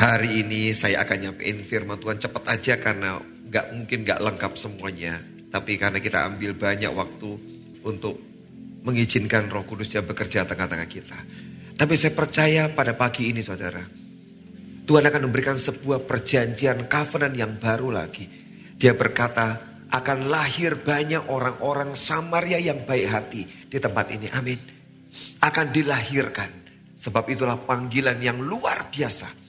Hari ini saya akan nyampein firman Tuhan cepat aja karena nggak mungkin nggak lengkap semuanya. Tapi karena kita ambil banyak waktu untuk mengizinkan Roh Kudus yang bekerja tengah-tengah kita. Tapi saya percaya pada pagi ini saudara, Tuhan akan memberikan sebuah perjanjian covenant yang baru lagi. Dia berkata, akan lahir banyak orang-orang Samaria yang baik hati di tempat ini. Amin. Akan dilahirkan. Sebab itulah panggilan yang luar biasa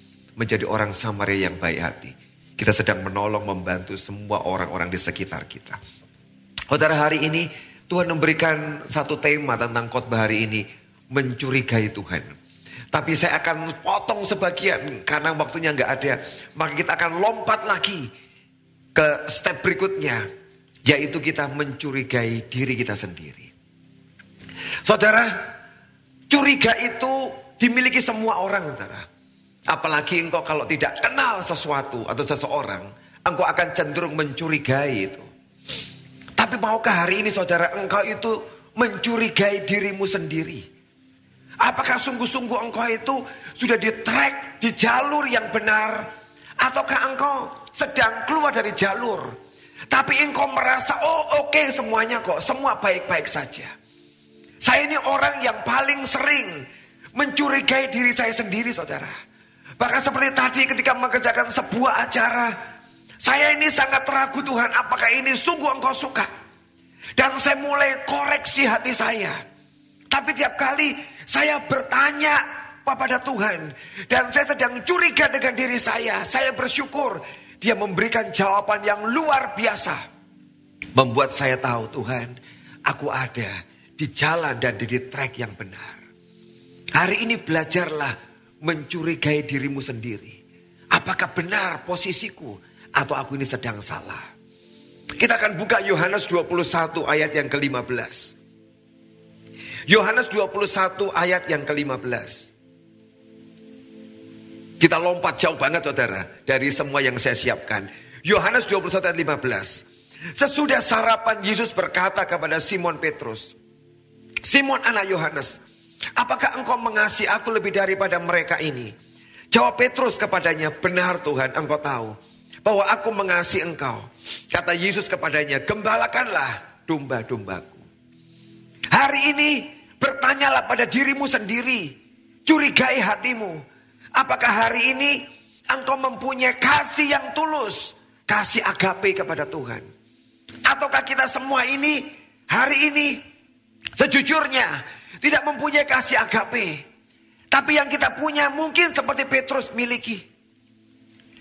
menjadi orang Samaria yang baik hati. Kita sedang menolong, membantu semua orang-orang di sekitar kita. Saudara hari ini Tuhan memberikan satu tema tentang khotbah hari ini. Mencurigai Tuhan. Tapi saya akan potong sebagian karena waktunya nggak ada. Maka kita akan lompat lagi ke step berikutnya. Yaitu kita mencurigai diri kita sendiri. Saudara, curiga itu dimiliki semua orang, saudara. Apalagi engkau kalau tidak kenal sesuatu atau seseorang, engkau akan cenderung mencurigai itu. Tapi maukah hari ini saudara engkau itu mencurigai dirimu sendiri? Apakah sungguh-sungguh engkau itu sudah di track, di jalur yang benar? Ataukah engkau sedang keluar dari jalur? Tapi engkau merasa, oh oke okay, semuanya kok, semua baik-baik saja. Saya ini orang yang paling sering mencurigai diri saya sendiri saudara. Bahkan seperti tadi ketika mengerjakan sebuah acara. Saya ini sangat ragu Tuhan apakah ini sungguh engkau suka. Dan saya mulai koreksi hati saya. Tapi tiap kali saya bertanya kepada Tuhan. Dan saya sedang curiga dengan diri saya. Saya bersyukur dia memberikan jawaban yang luar biasa. Membuat saya tahu Tuhan aku ada di jalan dan di track yang benar. Hari ini belajarlah mencurigai dirimu sendiri. Apakah benar posisiku atau aku ini sedang salah? Kita akan buka Yohanes 21 ayat yang ke-15. Yohanes 21 ayat yang ke-15. Kita lompat jauh banget saudara dari semua yang saya siapkan. Yohanes 21 ayat 15. Sesudah sarapan Yesus berkata kepada Simon Petrus. Simon anak Yohanes, Apakah engkau mengasihi aku lebih daripada mereka ini? Jawab Petrus kepadanya, benar Tuhan engkau tahu bahwa aku mengasihi engkau. Kata Yesus kepadanya, gembalakanlah domba-dombaku. Hari ini bertanyalah pada dirimu sendiri. Curigai hatimu. Apakah hari ini engkau mempunyai kasih yang tulus. Kasih agape kepada Tuhan. Ataukah kita semua ini hari ini sejujurnya tidak mempunyai kasih agape. Tapi yang kita punya mungkin seperti Petrus miliki.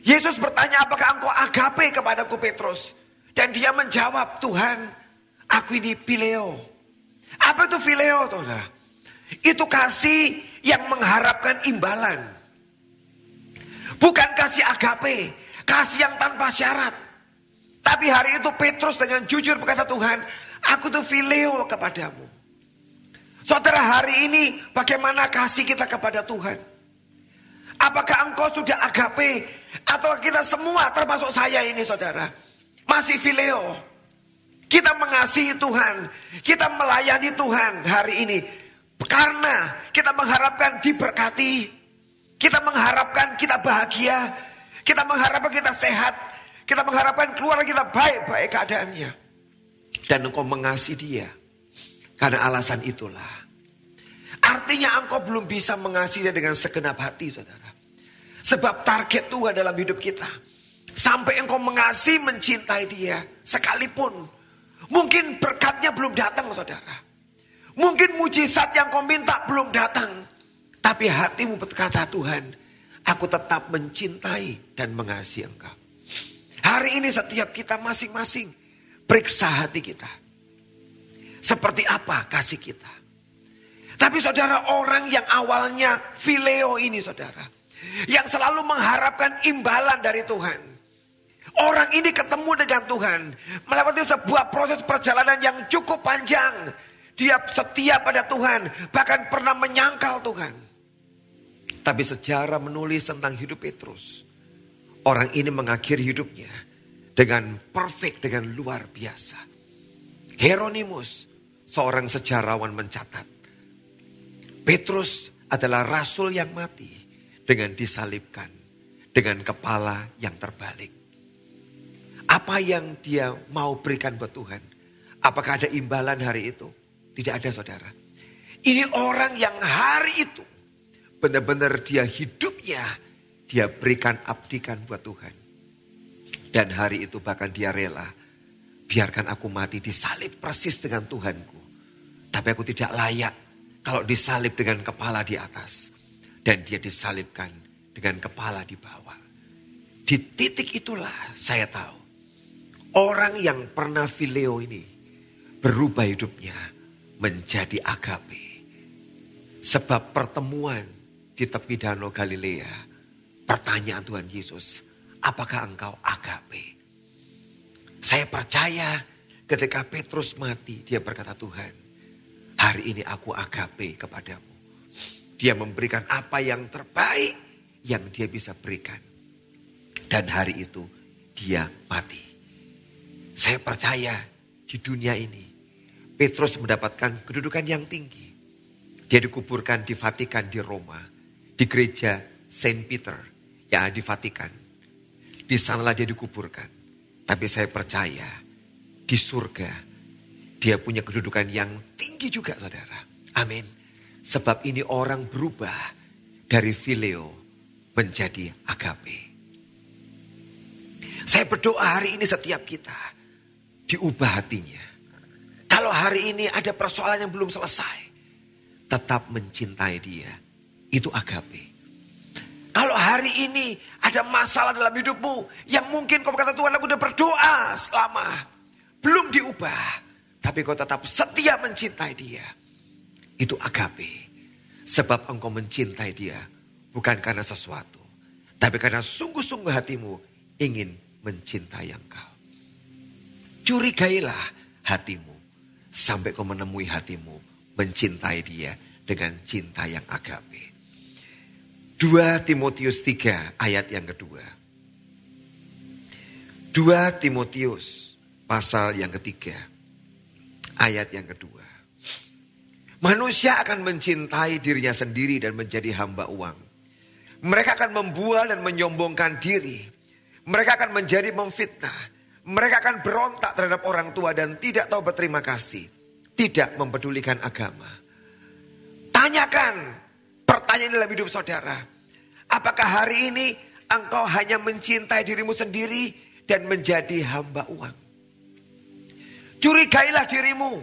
Yesus bertanya apakah engkau agape kepadaku Petrus. Dan dia menjawab Tuhan aku ini pileo. Apa itu fileo saudara? Itu kasih yang mengharapkan imbalan. Bukan kasih agape. Kasih yang tanpa syarat. Tapi hari itu Petrus dengan jujur berkata Tuhan aku tuh fileo kepadamu. Saudara hari ini bagaimana kasih kita kepada Tuhan? Apakah engkau sudah agape? Atau kita semua termasuk saya ini saudara. Masih fileo. Kita mengasihi Tuhan. Kita melayani Tuhan hari ini. Karena kita mengharapkan diberkati. Kita mengharapkan kita bahagia. Kita mengharapkan kita sehat. Kita mengharapkan keluarga kita baik-baik keadaannya. Dan engkau mengasihi dia. Karena alasan itulah Artinya engkau belum bisa mengasihi dengan segenap hati saudara. Sebab target Tuhan dalam hidup kita. Sampai engkau mengasihi mencintai dia. Sekalipun. Mungkin berkatnya belum datang saudara. Mungkin mujizat yang kau minta belum datang. Tapi hatimu berkata Tuhan. Aku tetap mencintai dan mengasihi engkau. Hari ini setiap kita masing-masing. Periksa hati kita. Seperti apa kasih kita. Tapi saudara orang yang awalnya fileo ini saudara. Yang selalu mengharapkan imbalan dari Tuhan. Orang ini ketemu dengan Tuhan. Melewati sebuah proses perjalanan yang cukup panjang. Dia setia pada Tuhan. Bahkan pernah menyangkal Tuhan. Tapi sejarah menulis tentang hidup Petrus. Orang ini mengakhiri hidupnya. Dengan perfect, dengan luar biasa. Hieronymus, seorang sejarawan mencatat. Petrus adalah rasul yang mati dengan disalibkan dengan kepala yang terbalik. Apa yang dia mau berikan buat Tuhan? Apakah ada imbalan hari itu? Tidak ada saudara. Ini orang yang hari itu benar-benar dia hidupnya dia berikan abdikan buat Tuhan. Dan hari itu bahkan dia rela. Biarkan aku mati disalib persis dengan Tuhanku. Tapi aku tidak layak kalau disalib dengan kepala di atas. Dan dia disalibkan dengan kepala di bawah. Di titik itulah saya tahu. Orang yang pernah fileo ini berubah hidupnya menjadi agape. Sebab pertemuan di tepi danau Galilea Pertanyaan Tuhan Yesus, apakah engkau agape? Saya percaya ketika Petrus mati, dia berkata Tuhan, hari ini aku agape kepadamu. Dia memberikan apa yang terbaik yang dia bisa berikan. Dan hari itu dia mati. Saya percaya di dunia ini Petrus mendapatkan kedudukan yang tinggi. Dia dikuburkan di Vatikan di Roma, di gereja Saint Peter ya di Vatikan. Di sanalah dia dikuburkan. Tapi saya percaya di surga dia punya kedudukan yang tinggi juga saudara. Amin. Sebab ini orang berubah dari fileo menjadi agape. Saya berdoa hari ini setiap kita diubah hatinya. Kalau hari ini ada persoalan yang belum selesai, tetap mencintai dia. Itu agape. Kalau hari ini ada masalah dalam hidupmu yang mungkin kau kata Tuhan aku udah berdoa selama belum diubah. Tapi kau tetap setia mencintai dia. Itu agape. Sebab engkau mencintai dia bukan karena sesuatu. Tapi karena sungguh-sungguh hatimu ingin mencintai engkau. Curigailah hatimu. Sampai kau menemui hatimu mencintai dia dengan cinta yang agape. 2 Timotius 3 ayat yang kedua. 2 Timotius pasal yang ketiga. Ayat yang kedua. Manusia akan mencintai dirinya sendiri dan menjadi hamba uang. Mereka akan membual dan menyombongkan diri. Mereka akan menjadi memfitnah. Mereka akan berontak terhadap orang tua dan tidak tahu berterima kasih. Tidak mempedulikan agama. Tanyakan Pertanyaan dalam hidup saudara. Apakah hari ini engkau hanya mencintai dirimu sendiri dan menjadi hamba uang? Curigailah dirimu.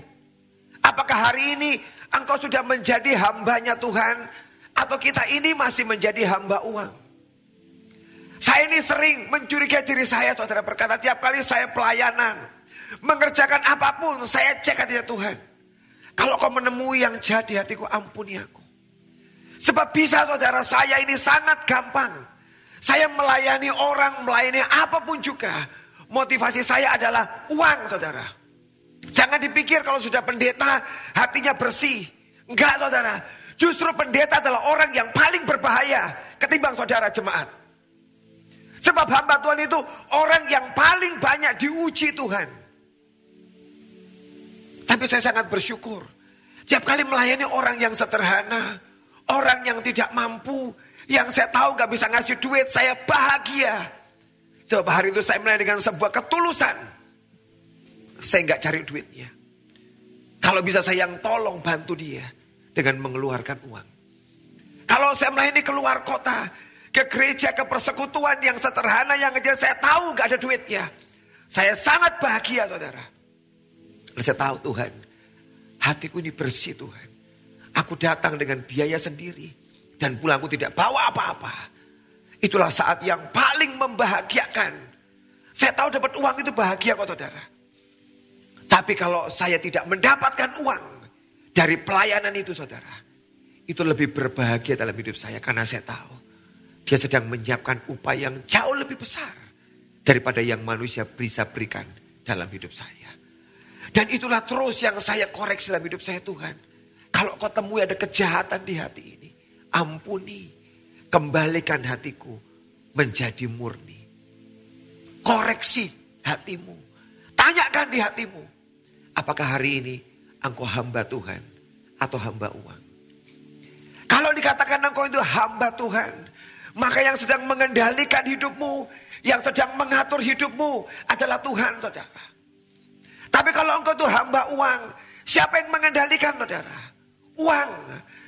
Apakah hari ini engkau sudah menjadi hambanya Tuhan? Atau kita ini masih menjadi hamba uang? Saya ini sering mencurigai diri saya, saudara berkata tiap kali saya pelayanan. Mengerjakan apa pun, saya cek hati Tuhan. Kalau kau menemui yang jadi hatiku, ampuni aku. Sebab bisa saudara saya ini sangat gampang. Saya melayani orang, melayani apa pun juga. Motivasi saya adalah uang saudara. Jangan dipikir kalau sudah pendeta hatinya bersih. Enggak saudara. Justru pendeta adalah orang yang paling berbahaya ketimbang saudara jemaat. Sebab hamba Tuhan itu orang yang paling banyak diuji Tuhan. Tapi saya sangat bersyukur. Tiap kali melayani orang yang sederhana, Orang yang tidak mampu, yang saya tahu gak bisa ngasih duit, saya bahagia. Sebab hari itu saya mulai dengan sebuah ketulusan. Saya nggak cari duitnya. Kalau bisa saya yang tolong bantu dia dengan mengeluarkan uang. Kalau saya melayani keluar kota, ke gereja, ke persekutuan yang sederhana yang aja saya tahu nggak ada duitnya. Saya sangat bahagia saudara. Saya tahu Tuhan, hatiku ini bersih Tuhan. Aku datang dengan biaya sendiri. Dan pulangku tidak bawa apa-apa. Itulah saat yang paling membahagiakan. Saya tahu dapat uang itu bahagia kok saudara. Tapi kalau saya tidak mendapatkan uang dari pelayanan itu saudara. Itu lebih berbahagia dalam hidup saya karena saya tahu. Dia sedang menyiapkan upaya yang jauh lebih besar. Daripada yang manusia bisa berikan dalam hidup saya. Dan itulah terus yang saya koreksi dalam hidup saya Tuhan. Kalau kau temui ada kejahatan di hati ini, ampuni. Kembalikan hatiku menjadi murni. Koreksi hatimu. Tanyakan di hatimu. Apakah hari ini engkau hamba Tuhan atau hamba uang? Kalau dikatakan engkau itu hamba Tuhan, Maka yang sedang mengendalikan hidupmu, yang sedang mengatur hidupmu adalah Tuhan, saudara. Tapi kalau engkau itu hamba uang, siapa yang mengendalikan, saudara? Uang.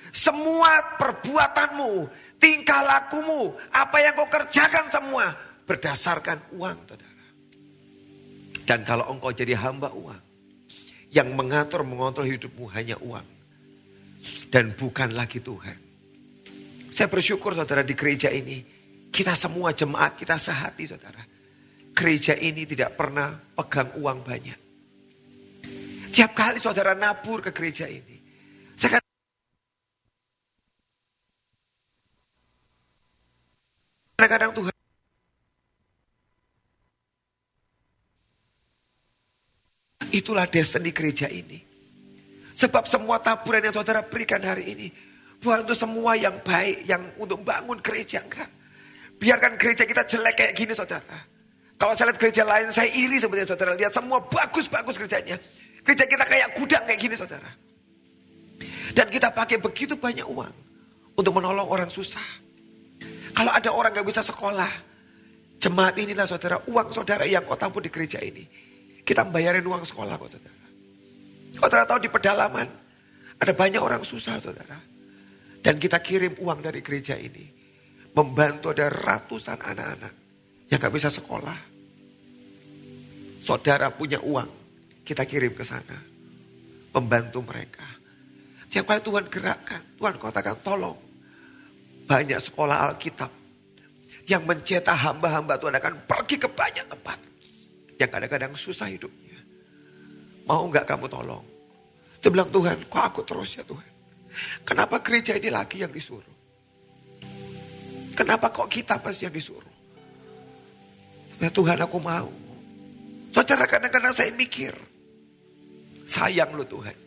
Semua perbuatanmu, tingkah lakumu, apa yang kau kerjakan semua berdasarkan uang, saudara. Dan kalau engkau jadi hamba uang, yang mengatur mengontrol hidupmu hanya uang dan bukan lagi Tuhan. Saya bersyukur saudara di gereja ini. Kita semua jemaat kita sehati saudara. Gereja ini tidak pernah pegang uang banyak. Tiap kali saudara nabur ke gereja ini. Saya kadang-kadang Tuhan Itulah destiny gereja ini. Sebab semua taburan yang saudara berikan hari ini Bukan untuk semua yang baik, yang untuk bangun gereja enggak. Biarkan gereja kita jelek kayak gini saudara. Kalau saya lihat gereja lain, saya iri sebenarnya saudara. Lihat semua bagus-bagus gerejanya. Gereja kita kayak gudang kayak gini saudara. Dan kita pakai begitu banyak uang untuk menolong orang susah. Kalau ada orang gak bisa sekolah, jemaat inilah saudara, uang saudara yang kau tampung di gereja ini. Kita membayarin uang sekolah kok saudara. Saudara tahu di pedalaman, ada banyak orang susah saudara. Dan kita kirim uang dari gereja ini. Membantu ada ratusan anak-anak yang gak bisa sekolah. Saudara punya uang, kita kirim ke sana. Membantu mereka. Tiap kali Tuhan gerakkan, Tuhan katakan tolong. Banyak sekolah Alkitab yang mencetak hamba-hamba Tuhan akan pergi ke banyak tempat. Yang kadang-kadang susah hidupnya. Mau nggak kamu tolong? Dia bilang Tuhan, kok aku terus ya Tuhan? Kenapa gereja ini lagi yang disuruh? Kenapa kok kita pasti yang disuruh? Ya Tuhan aku mau. Saudara kadang-kadang saya mikir. Sayang lo Tuhan.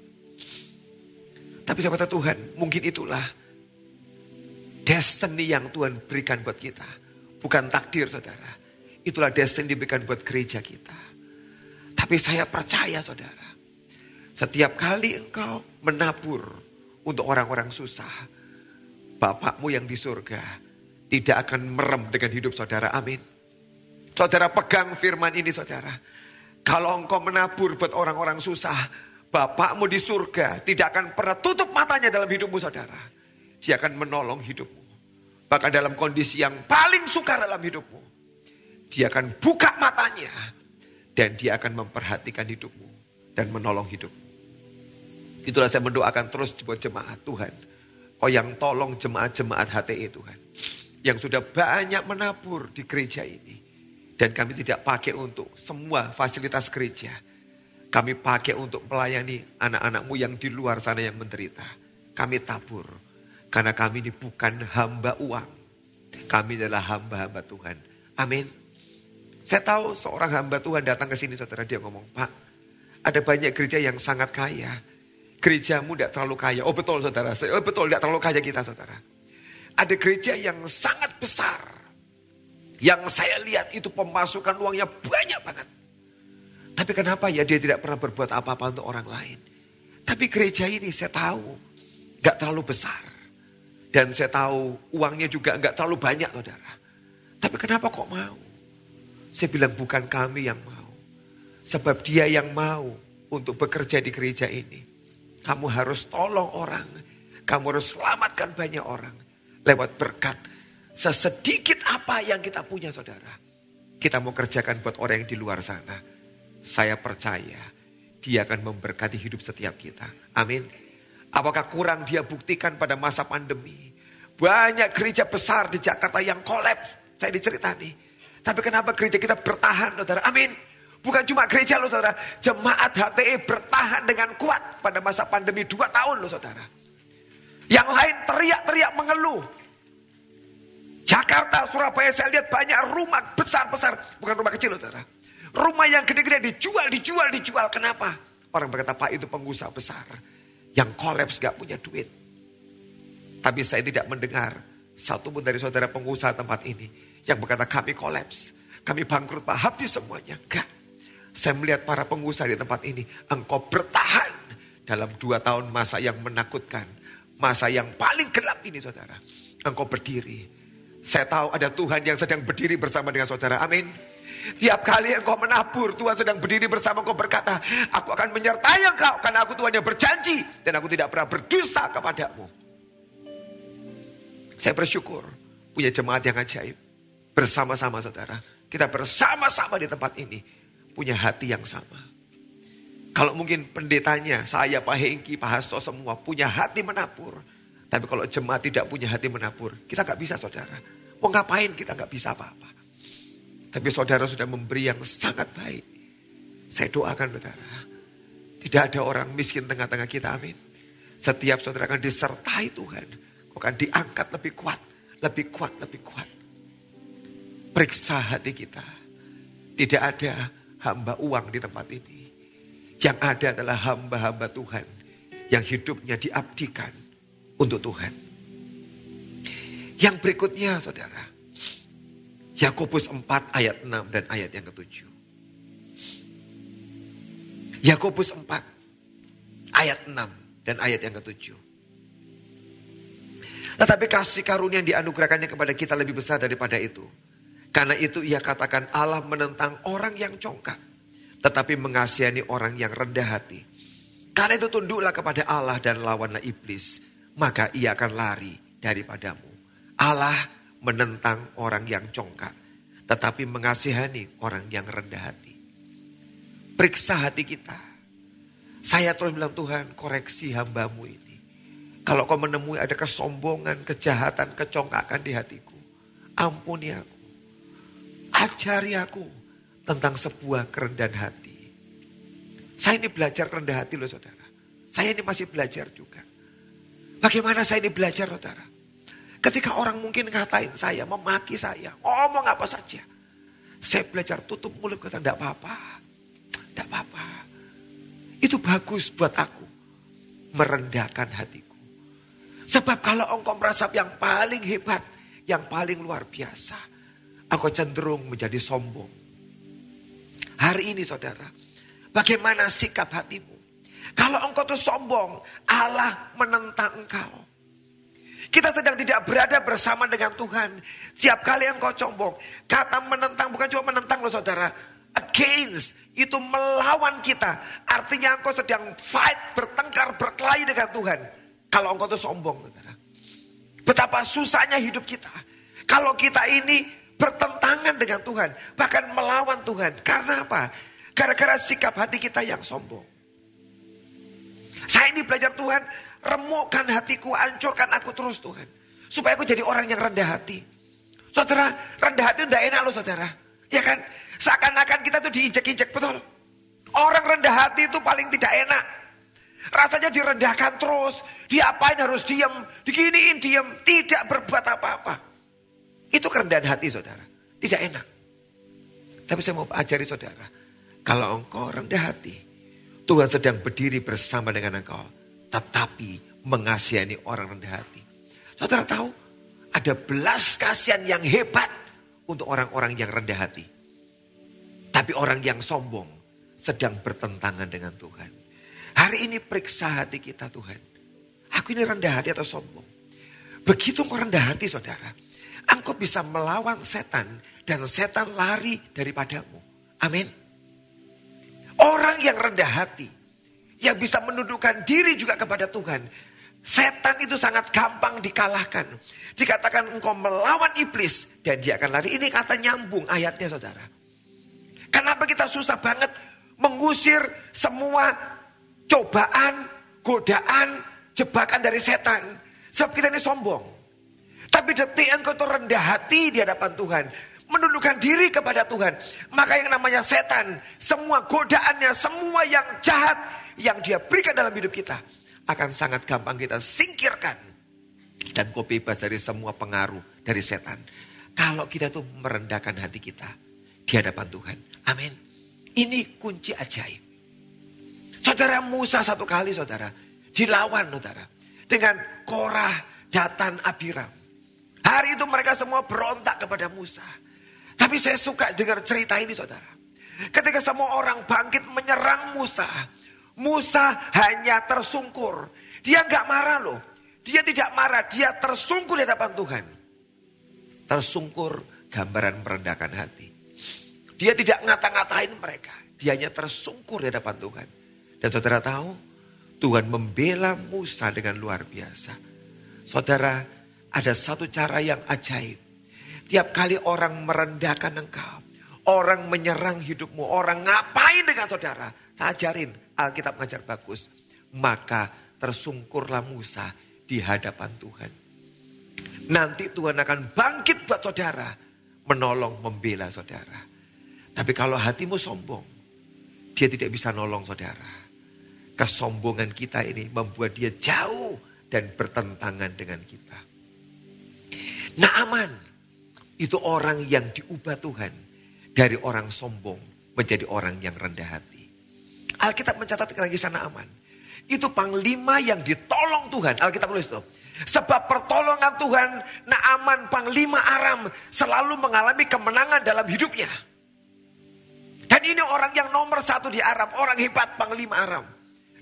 Tapi saya kata Tuhan mungkin itulah destiny yang Tuhan berikan buat kita. Bukan takdir saudara. Itulah destiny diberikan buat gereja kita. Tapi saya percaya saudara. Setiap kali engkau menabur untuk orang-orang susah. Bapakmu yang di surga tidak akan merem dengan hidup saudara. Amin. Saudara pegang firman ini saudara. Kalau engkau menabur buat orang-orang susah, Bapakmu di surga tidak akan pernah tutup matanya dalam hidupmu saudara. Dia akan menolong hidupmu. Bahkan dalam kondisi yang paling sukar dalam hidupmu. Dia akan buka matanya. Dan dia akan memperhatikan hidupmu. Dan menolong hidupmu. Itulah saya mendoakan terus buat jemaat Tuhan. Kau yang tolong jemaat-jemaat HTE Tuhan. Yang sudah banyak menabur di gereja ini. Dan kami tidak pakai untuk semua fasilitas gereja. Kami pakai untuk melayani anak-anakmu yang di luar sana yang menderita. Kami tabur. Karena kami ini bukan hamba uang. Kami adalah hamba-hamba Tuhan. Amin. Saya tahu seorang hamba Tuhan datang ke sini saudara dia ngomong, Pak, ada banyak gereja yang sangat kaya gerejamu tidak terlalu kaya. Oh betul saudara, oh betul tidak terlalu kaya kita saudara. Ada gereja yang sangat besar. Yang saya lihat itu pemasukan uangnya banyak banget. Tapi kenapa ya dia tidak pernah berbuat apa-apa untuk orang lain. Tapi gereja ini saya tahu gak terlalu besar. Dan saya tahu uangnya juga gak terlalu banyak saudara. Tapi kenapa kok mau? Saya bilang bukan kami yang mau. Sebab dia yang mau untuk bekerja di gereja ini. Kamu harus tolong orang. Kamu harus selamatkan banyak orang. Lewat berkat. Sesedikit apa yang kita punya saudara. Kita mau kerjakan buat orang yang di luar sana. Saya percaya dia akan memberkati hidup setiap kita. Amin. Apakah kurang dia buktikan pada masa pandemi. Banyak gereja besar di Jakarta yang kolaps. Saya diceritani. Tapi kenapa gereja kita bertahan saudara. Amin. Bukan cuma gereja loh saudara. Jemaat HTE bertahan dengan kuat pada masa pandemi dua tahun loh saudara. Yang lain teriak-teriak mengeluh. Jakarta, Surabaya saya lihat banyak rumah besar-besar. Bukan rumah kecil saudara. Rumah yang gede-gede dijual, dijual, dijual. Kenapa? Orang berkata Pak itu pengusaha besar. Yang kolaps gak punya duit. Tapi saya tidak mendengar satu pun dari saudara pengusaha tempat ini. Yang berkata kami kolaps. Kami bangkrut Pak habis semuanya. Enggak. Saya melihat para pengusaha di tempat ini. Engkau bertahan dalam dua tahun masa yang menakutkan. Masa yang paling gelap ini saudara. Engkau berdiri. Saya tahu ada Tuhan yang sedang berdiri bersama dengan saudara. Amin. Tiap kali engkau menabur, Tuhan sedang berdiri bersama engkau berkata, aku akan menyertai engkau karena aku Tuhan yang berjanji dan aku tidak pernah berdusta kepadamu. Saya bersyukur punya jemaat yang ajaib. Bersama-sama saudara. Kita bersama-sama di tempat ini. Punya hati yang sama. Kalau mungkin pendetanya, saya, Pak Hengki, Pak Hasto semua punya hati menabur. Tapi kalau jemaat tidak punya hati menabur, kita nggak bisa saudara. Mau ngapain kita nggak bisa apa-apa. Tapi saudara sudah memberi yang sangat baik. Saya doakan saudara. Tidak ada orang miskin tengah-tengah kita, amin. Setiap saudara akan disertai Tuhan akan diangkat lebih kuat, lebih kuat, lebih kuat. Periksa hati kita. Tidak ada hamba uang di tempat ini. Yang ada adalah hamba-hamba Tuhan yang hidupnya diabdikan untuk Tuhan. Yang berikutnya saudara. Yakobus 4 ayat 6 dan ayat yang ketujuh. Yakobus 4 ayat 6 dan ayat yang ketujuh. Tetapi kasih karunia yang dianugerahkannya kepada kita lebih besar daripada itu. Karena itu ia katakan Allah menentang orang yang congkak. Tetapi mengasihani orang yang rendah hati. Karena itu tunduklah kepada Allah dan lawanlah iblis. Maka ia akan lari daripadamu. Allah menentang orang yang congkak. Tetapi mengasihani orang yang rendah hati. Periksa hati kita. Saya terus bilang Tuhan koreksi hambamu ini. Kalau kau menemui ada kesombongan, kejahatan, kecongkakan di hatiku. Ampuni aku. Ajari aku tentang sebuah kerendahan hati. Saya ini belajar rendah hati loh saudara. Saya ini masih belajar juga. Bagaimana saya ini belajar saudara? Ketika orang mungkin ngatain saya, memaki saya, ngomong apa saja. Saya belajar tutup mulut kata, tidak apa-apa. Tidak apa-apa. Itu bagus buat aku. Merendahkan hatiku. Sebab kalau engkau merasa yang paling hebat, yang paling luar biasa, engkau cenderung menjadi sombong. Hari ini saudara, bagaimana sikap hatimu? Kalau engkau tuh sombong, Allah menentang engkau. Kita sedang tidak berada bersama dengan Tuhan. Setiap kali engkau sombong, kata menentang bukan cuma menentang loh saudara. Against, itu melawan kita. Artinya engkau sedang fight, bertengkar, berkelahi dengan Tuhan. Kalau engkau tuh sombong, saudara. Betapa susahnya hidup kita. Kalau kita ini bertentangan dengan Tuhan. Bahkan melawan Tuhan. Karena apa? Gara-gara sikap hati kita yang sombong. Saya ini belajar Tuhan. Remukkan hatiku, hancurkan aku terus Tuhan. Supaya aku jadi orang yang rendah hati. Saudara, rendah hati udah enak loh saudara. Ya kan? Seakan-akan kita tuh diinjek-injek, betul. Orang rendah hati itu paling tidak enak. Rasanya direndahkan terus. Diapain harus diam. Diginiin diam. Tidak berbuat apa-apa. Itu kerendahan hati saudara. Tidak enak. Tapi saya mau ajari saudara. Kalau engkau rendah hati. Tuhan sedang berdiri bersama dengan engkau. Tetapi mengasihani orang rendah hati. Saudara tahu? Ada belas kasihan yang hebat untuk orang-orang yang rendah hati. Tapi orang yang sombong sedang bertentangan dengan Tuhan. Hari ini periksa hati kita Tuhan. Aku ini rendah hati atau sombong. Begitu kau rendah hati saudara. Engkau bisa melawan setan. Dan setan lari daripadamu. Amin. Orang yang rendah hati. Yang bisa menundukkan diri juga kepada Tuhan. Setan itu sangat gampang dikalahkan. Dikatakan engkau melawan iblis. Dan dia akan lari. Ini kata nyambung ayatnya saudara. Kenapa kita susah banget mengusir semua cobaan, godaan, jebakan dari setan. Sebab kita ini sombong. Tapi detik engkau itu rendah hati di hadapan Tuhan. Menundukkan diri kepada Tuhan. Maka yang namanya setan, semua godaannya, semua yang jahat yang dia berikan dalam hidup kita. Akan sangat gampang kita singkirkan. Dan kau bebas dari semua pengaruh dari setan. Kalau kita tuh merendahkan hati kita di hadapan Tuhan. Amin. Ini kunci ajaib. Saudara Musa satu kali saudara. Dilawan saudara. Dengan Korah, Datan, Abiram. Hari itu mereka semua berontak kepada Musa. Tapi saya suka dengar cerita ini saudara. Ketika semua orang bangkit menyerang Musa. Musa hanya tersungkur. Dia nggak marah loh. Dia tidak marah, dia tersungkur di hadapan Tuhan. Tersungkur gambaran merendahkan hati. Dia tidak ngata-ngatain mereka. Dia hanya tersungkur di hadapan Tuhan. Dan saudara tahu, Tuhan membela Musa dengan luar biasa. Saudara, ada satu cara yang ajaib. Tiap kali orang merendahkan engkau, orang menyerang hidupmu, orang ngapain dengan saudara, saya ajarin, Alkitab mengajar bagus. Maka tersungkurlah Musa di hadapan Tuhan. Nanti Tuhan akan bangkit buat saudara, menolong, membela saudara. Tapi kalau hatimu sombong, dia tidak bisa nolong saudara. Kesombongan kita ini membuat dia jauh dan bertentangan dengan kita. Naaman itu orang yang diubah Tuhan dari orang sombong menjadi orang yang rendah hati. Alkitab mencatat lagi sana aman. Itu panglima yang ditolong Tuhan. Alkitab tulis itu. Sebab pertolongan Tuhan, Naaman panglima Aram selalu mengalami kemenangan dalam hidupnya. Dan ini orang yang nomor satu di Aram, orang hebat panglima Aram.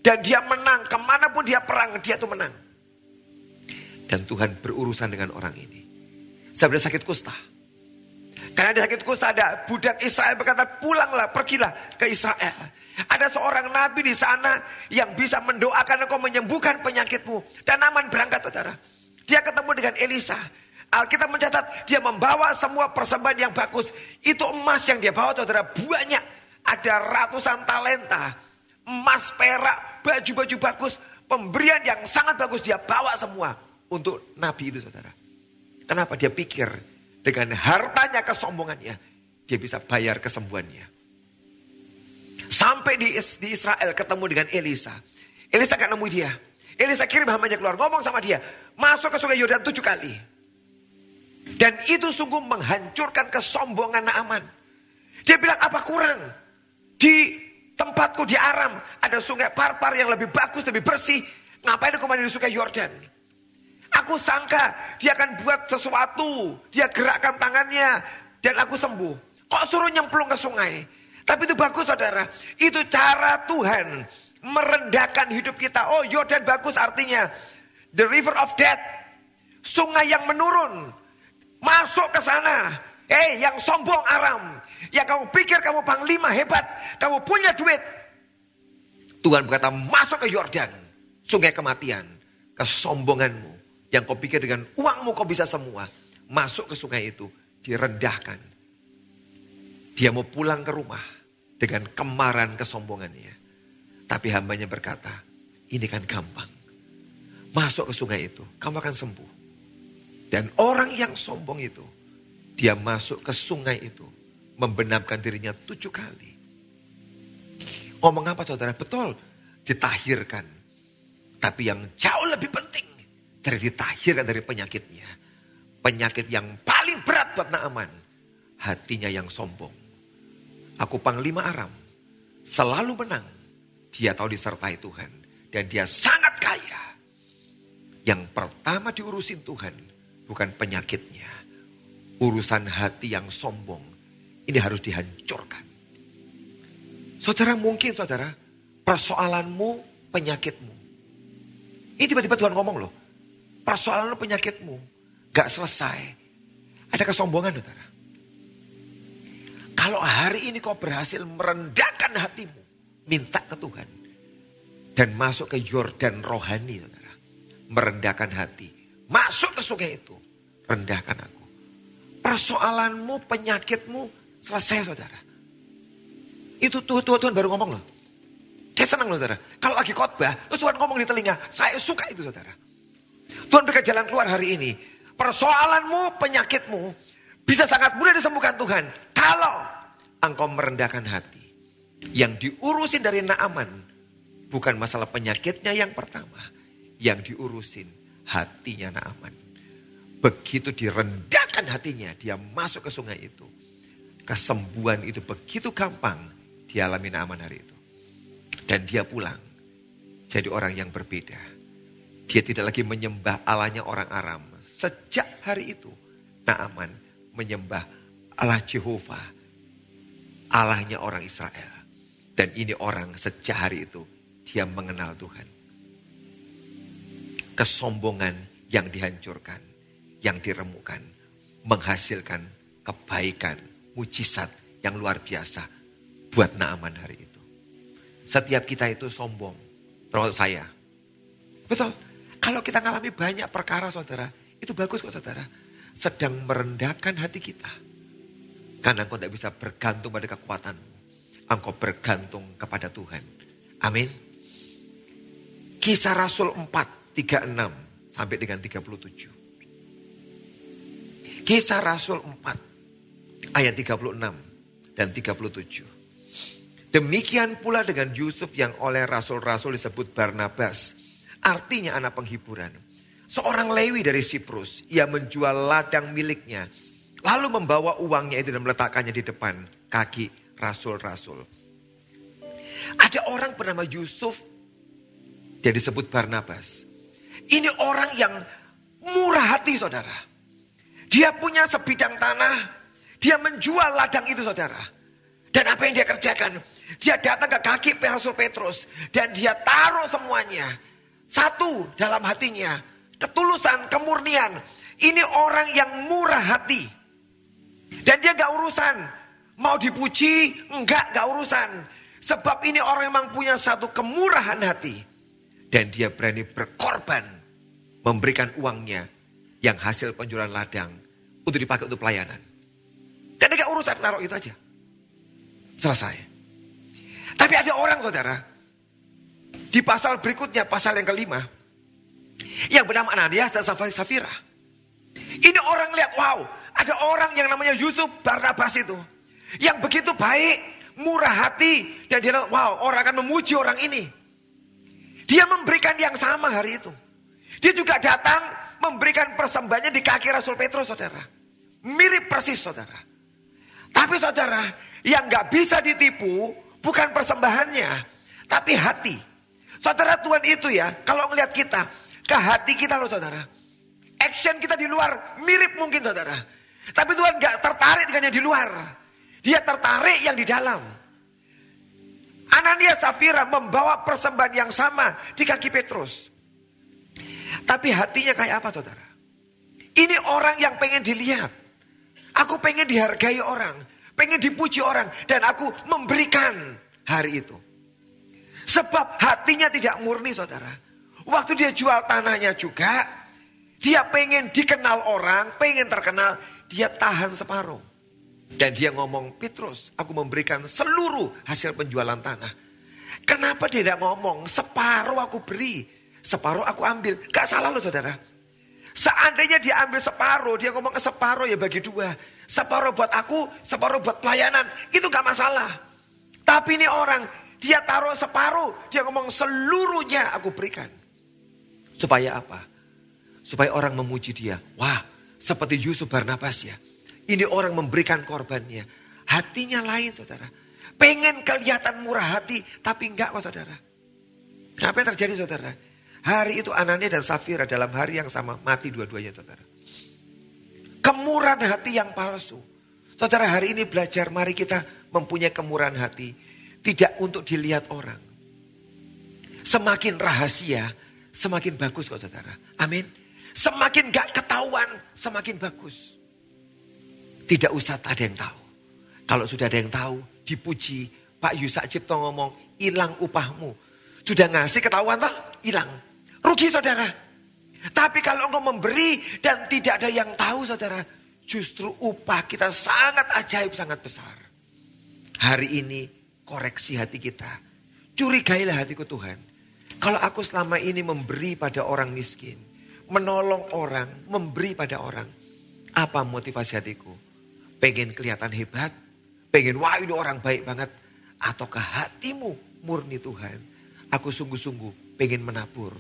Dan dia menang, ke mana pun dia perang, dia tuh menang. Dan Tuhan berurusan dengan orang ini. Saya sakit kusta. Karena dia sakit kusta ada budak Israel berkata pulanglah, pergilah ke Israel. Ada seorang nabi di sana yang bisa mendoakan engkau menyembuhkan penyakitmu. Dan aman berangkat saudara. Dia ketemu dengan Elisa. Alkitab mencatat dia membawa semua persembahan yang bagus. Itu emas yang dia bawa saudara banyak. Ada ratusan talenta. Emas, perak, baju-baju bagus, pemberian yang sangat bagus dia bawa semua untuk Nabi itu saudara. Kenapa dia pikir dengan hartanya kesombongannya dia bisa bayar kesembuhannya. Sampai di, Israel ketemu dengan Elisa. Elisa gak nemu dia. Elisa kirim hambanya keluar ngomong sama dia. Masuk ke sungai Yordan tujuh kali. Dan itu sungguh menghancurkan kesombongan Naaman. Dia bilang apa kurang? Di Tempatku di Aram ada sungai Parpar yang lebih bagus, lebih bersih. Ngapain aku mandi di sungai Yordan? Aku sangka dia akan buat sesuatu. Dia gerakkan tangannya dan aku sembuh. Kok suruh nyemplung ke sungai? Tapi itu bagus saudara. Itu cara Tuhan merendahkan hidup kita. Oh Yordan bagus artinya. The river of death. Sungai yang menurun. Masuk ke sana. Eh yang sombong Aram. Yang kamu pikir kamu panglima hebat, kamu punya duit. Tuhan berkata masuk ke Yordan, sungai kematian, kesombonganmu. Yang kau pikir dengan uangmu kau bisa semua. Masuk ke sungai itu, direndahkan. Dia mau pulang ke rumah dengan kemarahan kesombongannya. Tapi hambanya berkata, ini kan gampang. Masuk ke sungai itu, kamu akan sembuh. Dan orang yang sombong itu, dia masuk ke sungai itu membenamkan dirinya tujuh kali. Ngomong apa saudara? Betul, ditahirkan. Tapi yang jauh lebih penting ditahirkan dari penyakitnya. Penyakit yang paling berat buat Naaman. Hatinya yang sombong. Aku panglima Aram. Selalu menang. Dia tahu disertai Tuhan. Dan dia sangat kaya. Yang pertama diurusin Tuhan. Bukan penyakitnya. Urusan hati yang sombong ini harus dihancurkan. Saudara mungkin saudara, persoalanmu penyakitmu. Ini tiba-tiba Tuhan ngomong loh, persoalan penyakitmu gak selesai. Ada kesombongan saudara. Kalau hari ini kau berhasil merendahkan hatimu, minta ke Tuhan. Dan masuk ke Yordan rohani saudara. Merendahkan hati. Masuk ke sungai itu. Rendahkan aku. Persoalanmu, penyakitmu Selesai saudara. Itu Tuhan, Tuhan, Tuhan baru ngomong loh. Saya senang loh saudara. Kalau lagi khotbah, terus Tuhan ngomong di telinga. Saya suka itu saudara. Tuhan berikan jalan keluar hari ini. Persoalanmu, penyakitmu bisa sangat mudah disembuhkan Tuhan. Kalau engkau merendahkan hati. Yang diurusin dari Naaman bukan masalah penyakitnya yang pertama. Yang diurusin hatinya Naaman. Begitu direndahkan hatinya, dia masuk ke sungai itu kesembuhan itu begitu gampang dialami Naaman hari itu. Dan dia pulang jadi orang yang berbeda. Dia tidak lagi menyembah Allahnya orang Aram. Sejak hari itu Naaman menyembah Allah Jehovah. Allahnya orang Israel. Dan ini orang sejak hari itu dia mengenal Tuhan. Kesombongan yang dihancurkan, yang diremukkan. menghasilkan kebaikan, mujizat yang luar biasa buat Naaman hari itu. Setiap kita itu sombong, termasuk saya. Betul. Kalau kita ngalami banyak perkara saudara, itu bagus kok saudara. Sedang merendahkan hati kita. Karena engkau tidak bisa bergantung pada kekuatanmu. Engkau bergantung kepada Tuhan. Amin. Kisah Rasul 4, 36 sampai dengan 37. Kisah Rasul 4 ayat 36 dan 37. Demikian pula dengan Yusuf yang oleh rasul-rasul disebut Barnabas. Artinya anak penghiburan. Seorang Lewi dari Siprus. Ia menjual ladang miliknya. Lalu membawa uangnya itu dan meletakkannya di depan kaki rasul-rasul. Ada orang bernama Yusuf. Dia disebut Barnabas. Ini orang yang murah hati saudara. Dia punya sebidang tanah. Dia menjual ladang itu saudara. Dan apa yang dia kerjakan? Dia datang ke kaki Rasul Petrus. Dan dia taruh semuanya. Satu dalam hatinya. Ketulusan, kemurnian. Ini orang yang murah hati. Dan dia gak urusan. Mau dipuji, enggak, gak urusan. Sebab ini orang memang punya satu kemurahan hati. Dan dia berani berkorban. Memberikan uangnya yang hasil penjualan ladang untuk dipakai untuk pelayanan. Dan gak urusan taruh itu aja. Selesai. Tapi ada orang saudara, di pasal berikutnya, pasal yang kelima, yang bernama Ananias dan Safira. Ini orang lihat, wow, ada orang yang namanya Yusuf Barnabas itu. Yang begitu baik, murah hati. Dan dia wow, orang akan memuji orang ini. Dia memberikan yang sama hari itu. Dia juga datang memberikan persembahannya di kaki Rasul Petrus, saudara. Mirip persis, saudara. Tapi saudara, yang nggak bisa ditipu bukan persembahannya, tapi hati. Saudara Tuhan itu ya, kalau ngelihat kita, ke hati kita loh saudara. Action kita di luar mirip mungkin saudara. Tapi Tuhan nggak tertarik dengan yang di luar. Dia tertarik yang di dalam. Anania Safira membawa persembahan yang sama di kaki Petrus. Tapi hatinya kayak apa saudara? Ini orang yang pengen dilihat. Aku pengen dihargai orang. Pengen dipuji orang. Dan aku memberikan hari itu. Sebab hatinya tidak murni saudara. Waktu dia jual tanahnya juga. Dia pengen dikenal orang. Pengen terkenal. Dia tahan separuh. Dan dia ngomong, Petrus, aku memberikan seluruh hasil penjualan tanah. Kenapa dia tidak ngomong, separuh aku beri Separuh aku ambil. Gak salah loh saudara. Seandainya dia ambil separuh, dia ngomong ke separuh ya bagi dua. Separuh buat aku, separuh buat pelayanan. Itu gak masalah. Tapi ini orang, dia taruh separuh, dia ngomong seluruhnya aku berikan. Supaya apa? Supaya orang memuji dia. Wah, seperti Yusuf Barnabas ya. Ini orang memberikan korbannya. Hatinya lain saudara. Pengen kelihatan murah hati, tapi enggak kok saudara. Apa yang terjadi saudara? Hari itu Anania dan Safira dalam hari yang sama mati dua-duanya saudara. Kemurahan hati yang palsu. Saudara hari ini belajar mari kita mempunyai kemurahan hati. Tidak untuk dilihat orang. Semakin rahasia semakin bagus kok saudara. Amin. Semakin gak ketahuan semakin bagus. Tidak usah ada yang tahu. Kalau sudah ada yang tahu dipuji. Pak Yusak Cipto ngomong hilang upahmu. Sudah ngasih ketahuan toh hilang. Rugi saudara. Tapi kalau engkau memberi dan tidak ada yang tahu saudara. Justru upah kita sangat ajaib, sangat besar. Hari ini koreksi hati kita. Curigailah hatiku Tuhan. Kalau aku selama ini memberi pada orang miskin. Menolong orang, memberi pada orang. Apa motivasi hatiku? Pengen kelihatan hebat? Pengen wah ini orang baik banget? Ataukah hatimu murni Tuhan? Aku sungguh-sungguh pengen menabur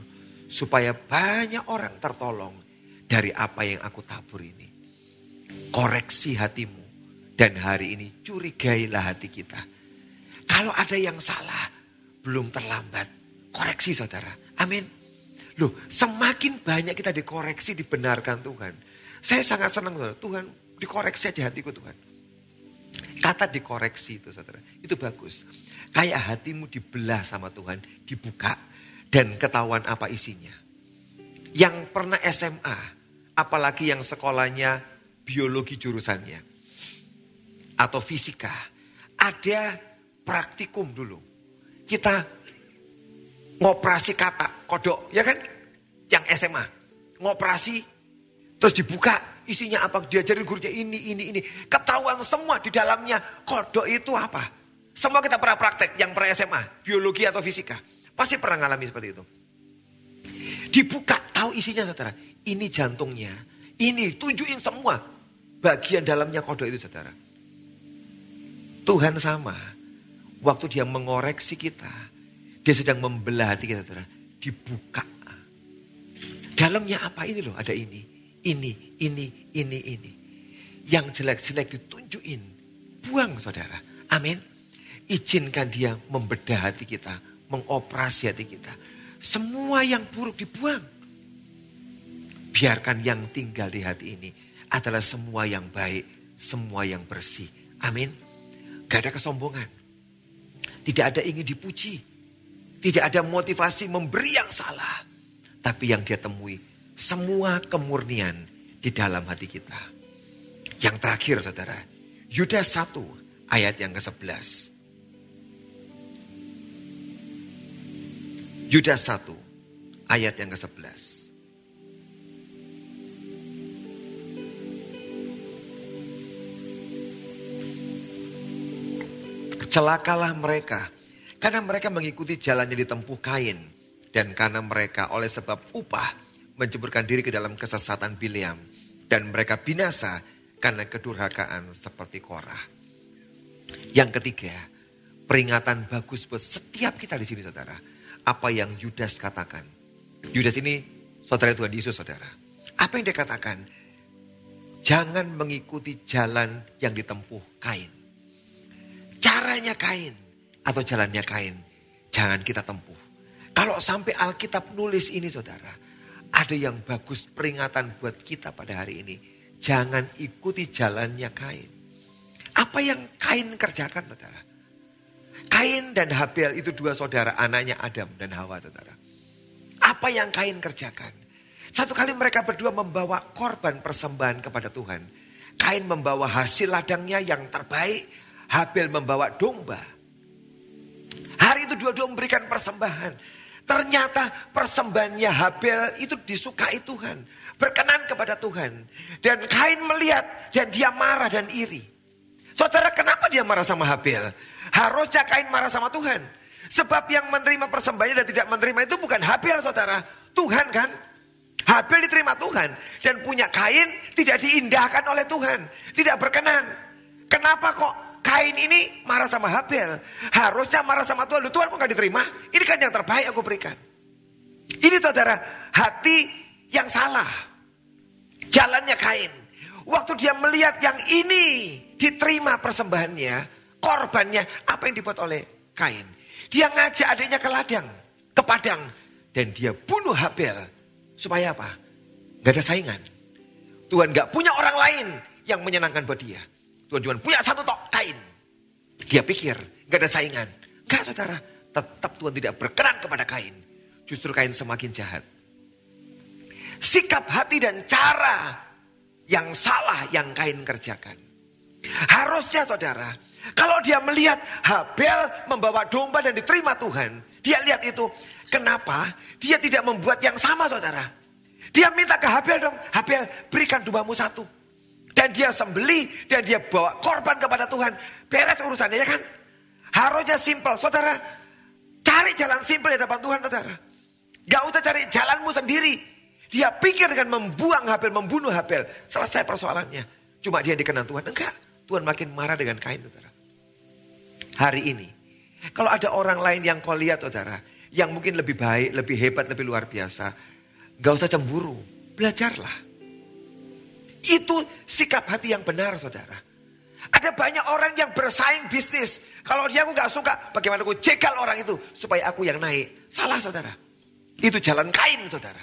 Supaya banyak orang tertolong dari apa yang aku tabur ini. Koreksi hatimu. Dan hari ini curigailah hati kita. Kalau ada yang salah, belum terlambat. Koreksi saudara. Amin. Loh, semakin banyak kita dikoreksi, dibenarkan Tuhan. Saya sangat senang saudara. Tuhan, dikoreksi aja hatiku Tuhan. Kata dikoreksi itu saudara, itu bagus. Kayak hatimu dibelah sama Tuhan, dibuka dan ketahuan apa isinya. Yang pernah SMA, apalagi yang sekolahnya biologi jurusannya. Atau fisika. Ada praktikum dulu. Kita ngoperasi kata, kodok, ya kan? Yang SMA. Ngoperasi, terus dibuka, isinya apa, diajarin gurunya ini, ini, ini. Ketahuan semua di dalamnya, kodok itu apa? Semua kita pernah praktek, yang pernah SMA, biologi atau fisika. Pasti pernah ngalami seperti itu. Dibuka, tahu isinya saudara. Ini jantungnya, ini tunjukin semua bagian dalamnya kodok itu saudara. Tuhan sama. Waktu dia mengoreksi kita, dia sedang membelah hati kita saudara. Dibuka. Dalamnya apa ini loh, ada ini. Ini, ini, ini, ini. Yang jelek-jelek ditunjukin. Buang saudara. Amin. Izinkan dia membedah hati kita. Mengoperasi hati kita. Semua yang buruk dibuang. Biarkan yang tinggal di hati ini adalah semua yang baik, semua yang bersih. Amin. Gak ada kesombongan. Tidak ada ingin dipuji. Tidak ada motivasi memberi yang salah. Tapi yang dia temui semua kemurnian di dalam hati kita. Yang terakhir saudara. Yudas 1 ayat yang ke-11. Yudas 1 ayat yang ke-11. Celakalah mereka karena mereka mengikuti jalan yang ditempuh Kain dan karena mereka oleh sebab upah menceburkan diri ke dalam kesesatan Bileam dan mereka binasa karena kedurhakaan seperti Korah. Yang ketiga, peringatan bagus buat setiap kita di sini saudara. Apa yang Yudas katakan. Yudas ini saudara Tuhan Yesus saudara. Apa yang dia katakan? Jangan mengikuti jalan yang ditempuh Kain. Caranya Kain atau jalannya Kain. Jangan kita tempuh. Kalau sampai Alkitab nulis ini saudara. Ada yang bagus peringatan buat kita pada hari ini. Jangan ikuti jalannya Kain. Apa yang Kain kerjakan saudara? Kain dan Habel itu dua saudara anaknya Adam dan Hawa saudara. Apa yang Kain kerjakan? Satu kali mereka berdua membawa korban persembahan kepada Tuhan. Kain membawa hasil ladangnya yang terbaik Habel membawa domba. Hari itu dua-dua memberikan persembahan. Ternyata persembahannya Habel itu disukai Tuhan. Berkenan kepada Tuhan. Dan Kain melihat dan dia marah dan iri. Saudara kenapa dia marah sama Habel? Harusnya Kain marah sama Tuhan. Sebab yang menerima persembahannya dan tidak menerima itu bukan Habel saudara. Tuhan kan? Habel diterima Tuhan. Dan punya Kain tidak diindahkan oleh Tuhan. Tidak berkenan. Kenapa kok Kain ini marah sama Habel. Harusnya marah sama Tuhan. Tuhan kok gak diterima? Ini kan yang terbaik aku berikan. Ini saudara, hati yang salah. Jalannya Kain. Waktu dia melihat yang ini diterima persembahannya, korbannya, apa yang dibuat oleh Kain. Dia ngajak adiknya ke ladang, ke padang. Dan dia bunuh Habel. Supaya apa? Gak ada saingan. Tuhan gak punya orang lain yang menyenangkan buat dia. Tuhan cuma punya satu tok kain. Dia pikir gak ada saingan. Gak saudara, tetap Tuhan tidak berkenan kepada kain. Justru kain semakin jahat. Sikap hati dan cara yang salah yang kain kerjakan. Harusnya saudara, kalau dia melihat Habel membawa domba dan diterima Tuhan. Dia lihat itu, kenapa dia tidak membuat yang sama saudara. Dia minta ke Habel dong, Habel berikan dombamu satu. Dan dia sembeli dan dia bawa korban kepada Tuhan. Beres urusannya ya kan? Harusnya simpel. Saudara, cari jalan simpel di depan Tuhan saudara. Gak usah cari jalanmu sendiri. Dia pikir dengan membuang Habel, membunuh Habel. Selesai persoalannya. Cuma dia dikenan Tuhan. Enggak. Tuhan makin marah dengan kain saudara. Hari ini. Kalau ada orang lain yang kau lihat saudara. Yang mungkin lebih baik, lebih hebat, lebih luar biasa. Gak usah cemburu. Belajarlah. Itu sikap hati yang benar saudara. Ada banyak orang yang bersaing bisnis. Kalau dia aku gak suka, bagaimana aku jegal orang itu supaya aku yang naik. Salah saudara. Itu jalan kain saudara.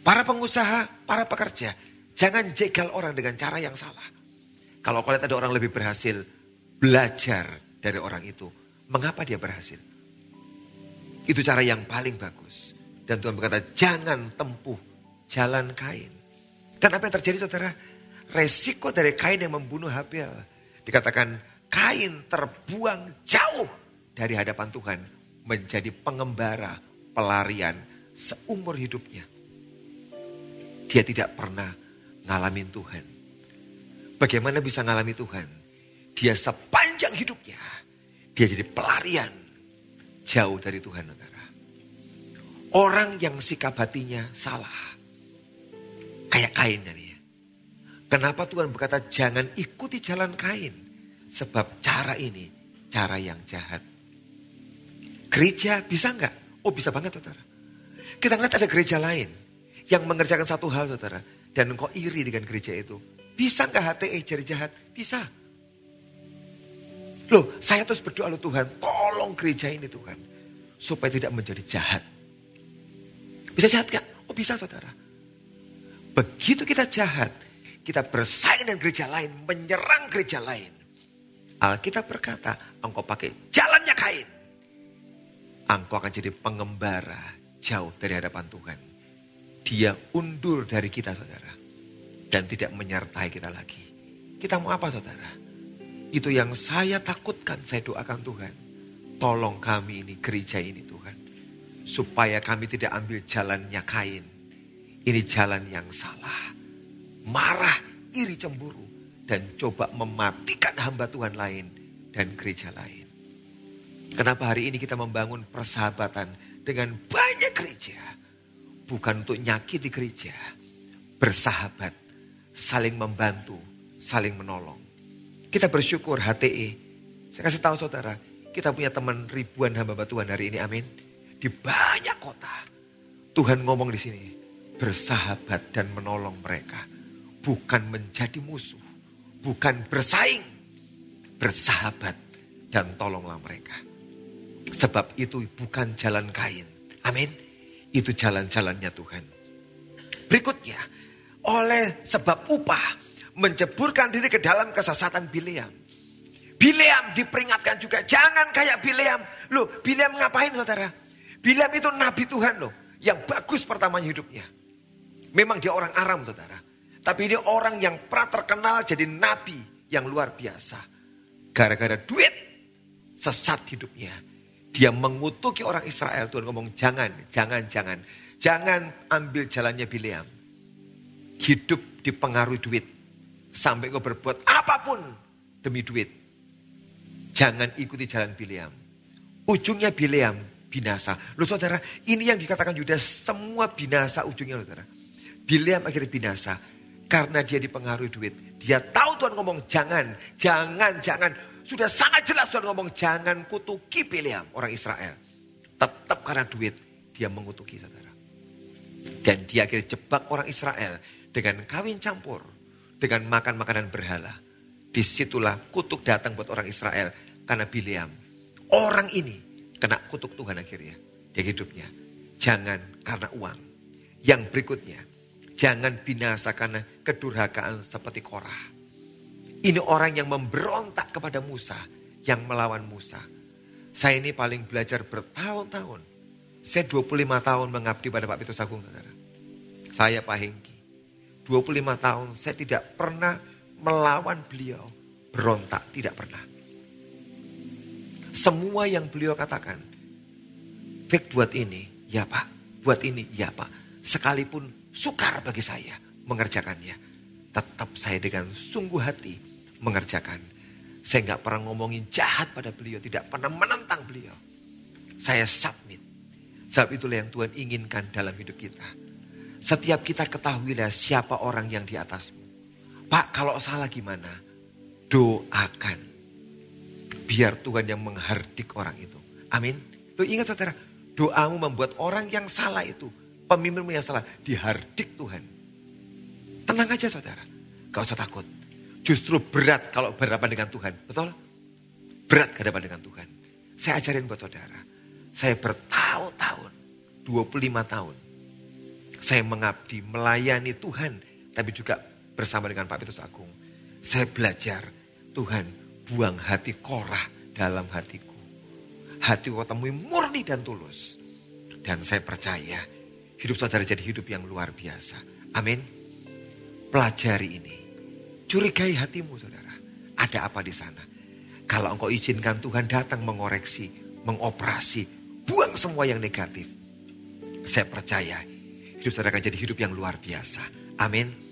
Para pengusaha, para pekerja, jangan jegal orang dengan cara yang salah. Kalau kalian ada orang lebih berhasil, belajar dari orang itu. Mengapa dia berhasil? Itu cara yang paling bagus. Dan Tuhan berkata, jangan tempuh jalan kain. Dan apa yang terjadi saudara? Resiko dari Kain yang membunuh Habel. Dikatakan Kain terbuang jauh dari hadapan Tuhan. Menjadi pengembara, pelarian seumur hidupnya. Dia tidak pernah ngalamin Tuhan. Bagaimana bisa ngalami Tuhan? Dia sepanjang hidupnya, dia jadi pelarian jauh dari Tuhan, saudara. Orang yang sikap hatinya salah. Kayak Kain ini ya. Kenapa Tuhan berkata jangan ikuti jalan Kain? Sebab cara ini cara yang jahat. Gereja bisa nggak? Oh bisa banget saudara. Kita ngeliat ada gereja lain yang mengerjakan satu hal saudara. Dan engkau iri dengan gereja itu. Bisa nggak HTE jadi jahat? Bisa. Loh, saya terus berdoa loh Tuhan, tolong gereja ini Tuhan. Supaya tidak menjadi jahat. Bisa jahat gak? Oh bisa saudara. Begitu kita jahat, kita bersaing dengan gereja lain, menyerang gereja lain. Alkitab berkata, engkau pakai jalannya kain. Engkau akan jadi pengembara jauh dari hadapan Tuhan. Dia undur dari kita saudara. Dan tidak menyertai kita lagi. Kita mau apa saudara? Itu yang saya takutkan, saya doakan Tuhan. Tolong kami ini, gereja ini Tuhan. Supaya kami tidak ambil jalannya kain. Ini jalan yang salah. Marah, iri cemburu. Dan coba mematikan hamba Tuhan lain dan gereja lain. Kenapa hari ini kita membangun persahabatan dengan banyak gereja. Bukan untuk nyakiti gereja. Bersahabat, saling membantu, saling menolong. Kita bersyukur HTE. Saya kasih tahu saudara, kita punya teman ribuan hamba Tuhan hari ini, amin. Di banyak kota. Tuhan ngomong di sini, bersahabat dan menolong mereka. Bukan menjadi musuh, bukan bersaing. Bersahabat dan tolonglah mereka. Sebab itu bukan jalan kain. Amin. Itu jalan-jalannya Tuhan. Berikutnya, oleh sebab upah menceburkan diri ke dalam kesesatan Bileam. Bileam diperingatkan juga, jangan kayak Bileam. Loh, Bileam ngapain saudara? Bileam itu nabi Tuhan loh, yang bagus pertamanya hidupnya. Memang dia orang Aram saudara. Tapi ini orang yang pernah terkenal jadi nabi yang luar biasa. Gara-gara duit, sesat hidupnya dia mengutuki orang Israel. Tuhan ngomong jangan, jangan, jangan. Jangan ambil jalannya Bileam. Hidup dipengaruhi duit. Sampai kau berbuat apa pun demi duit. Jangan ikuti jalan Bileam. Ujungnya Bileam binasa. Loh saudara, ini yang dikatakan Yudas semua binasa ujungnya saudara. Bileam akhirnya binasa. Karena dia dipengaruhi duit. Dia tahu Tuhan ngomong jangan, jangan, jangan. Sudah sangat jelas Tuhan ngomong jangan kutuki Bileam orang Israel. Tetap karena duit dia mengutuki saudara. Dan dia akhirnya jebak orang Israel dengan kawin campur. Dengan makan makanan berhala. Di situlah kutuk datang buat orang Israel. Karena Bileam. Orang ini kena kutuk Tuhan akhirnya. Di hidupnya. Jangan karena uang. Yang berikutnya. Jangan binasa karena kedurhakaan seperti Korah. Ini orang yang memberontak kepada Musa, yang melawan Musa. Saya ini paling belajar bertahun-tahun. Saya 25 tahun mengabdi pada Pak Petrus Agung. Saya Pak Hengki. 25 tahun saya tidak pernah melawan beliau. Berontak, tidak pernah. Semua yang beliau katakan. Fik buat ini, ya Pak. Buat ini, ya Pak. Sekalipun sukar bagi saya mengerjakannya. Tetap saya dengan sungguh hati mengerjakan. Saya nggak pernah ngomongin jahat pada beliau, tidak pernah menentang beliau. Saya submit. Sebab itulah yang Tuhan inginkan dalam hidup kita. Setiap kita ketahuilah siapa orang yang di atasmu. Pak kalau salah gimana? Doakan. Biar Tuhan yang menghardik orang itu. Amin. Lo ingat saudara, doamu membuat orang yang salah itu, pemimpinmu yang salah, dihardik Tuhan. Tenang aja saudara, gak usah takut. Justru berat kalau berhadapan dengan Tuhan. Betul? Berat berhadapan dengan Tuhan. Saya ajarin buat saudara. Saya bertahun-tahun, 25 tahun. Saya mengabdi, melayani Tuhan. Tapi juga bersama dengan Pak Petrus Agung. Saya belajar, Tuhan buang hati korah dalam hatiku. Hati kau temui murni dan tulus. Dan saya percaya hidup saudara jadi hidup yang luar biasa. Amin. pelajari ini. Curigai hatimu saudara. Ada apa di sana? Kalau engkau izinkan Tuhan datang mengoreksi, mengoperasi, buang semua yang negatif. Saya percaya hidup saudara akan jadi hidup yang luar biasa. Amin.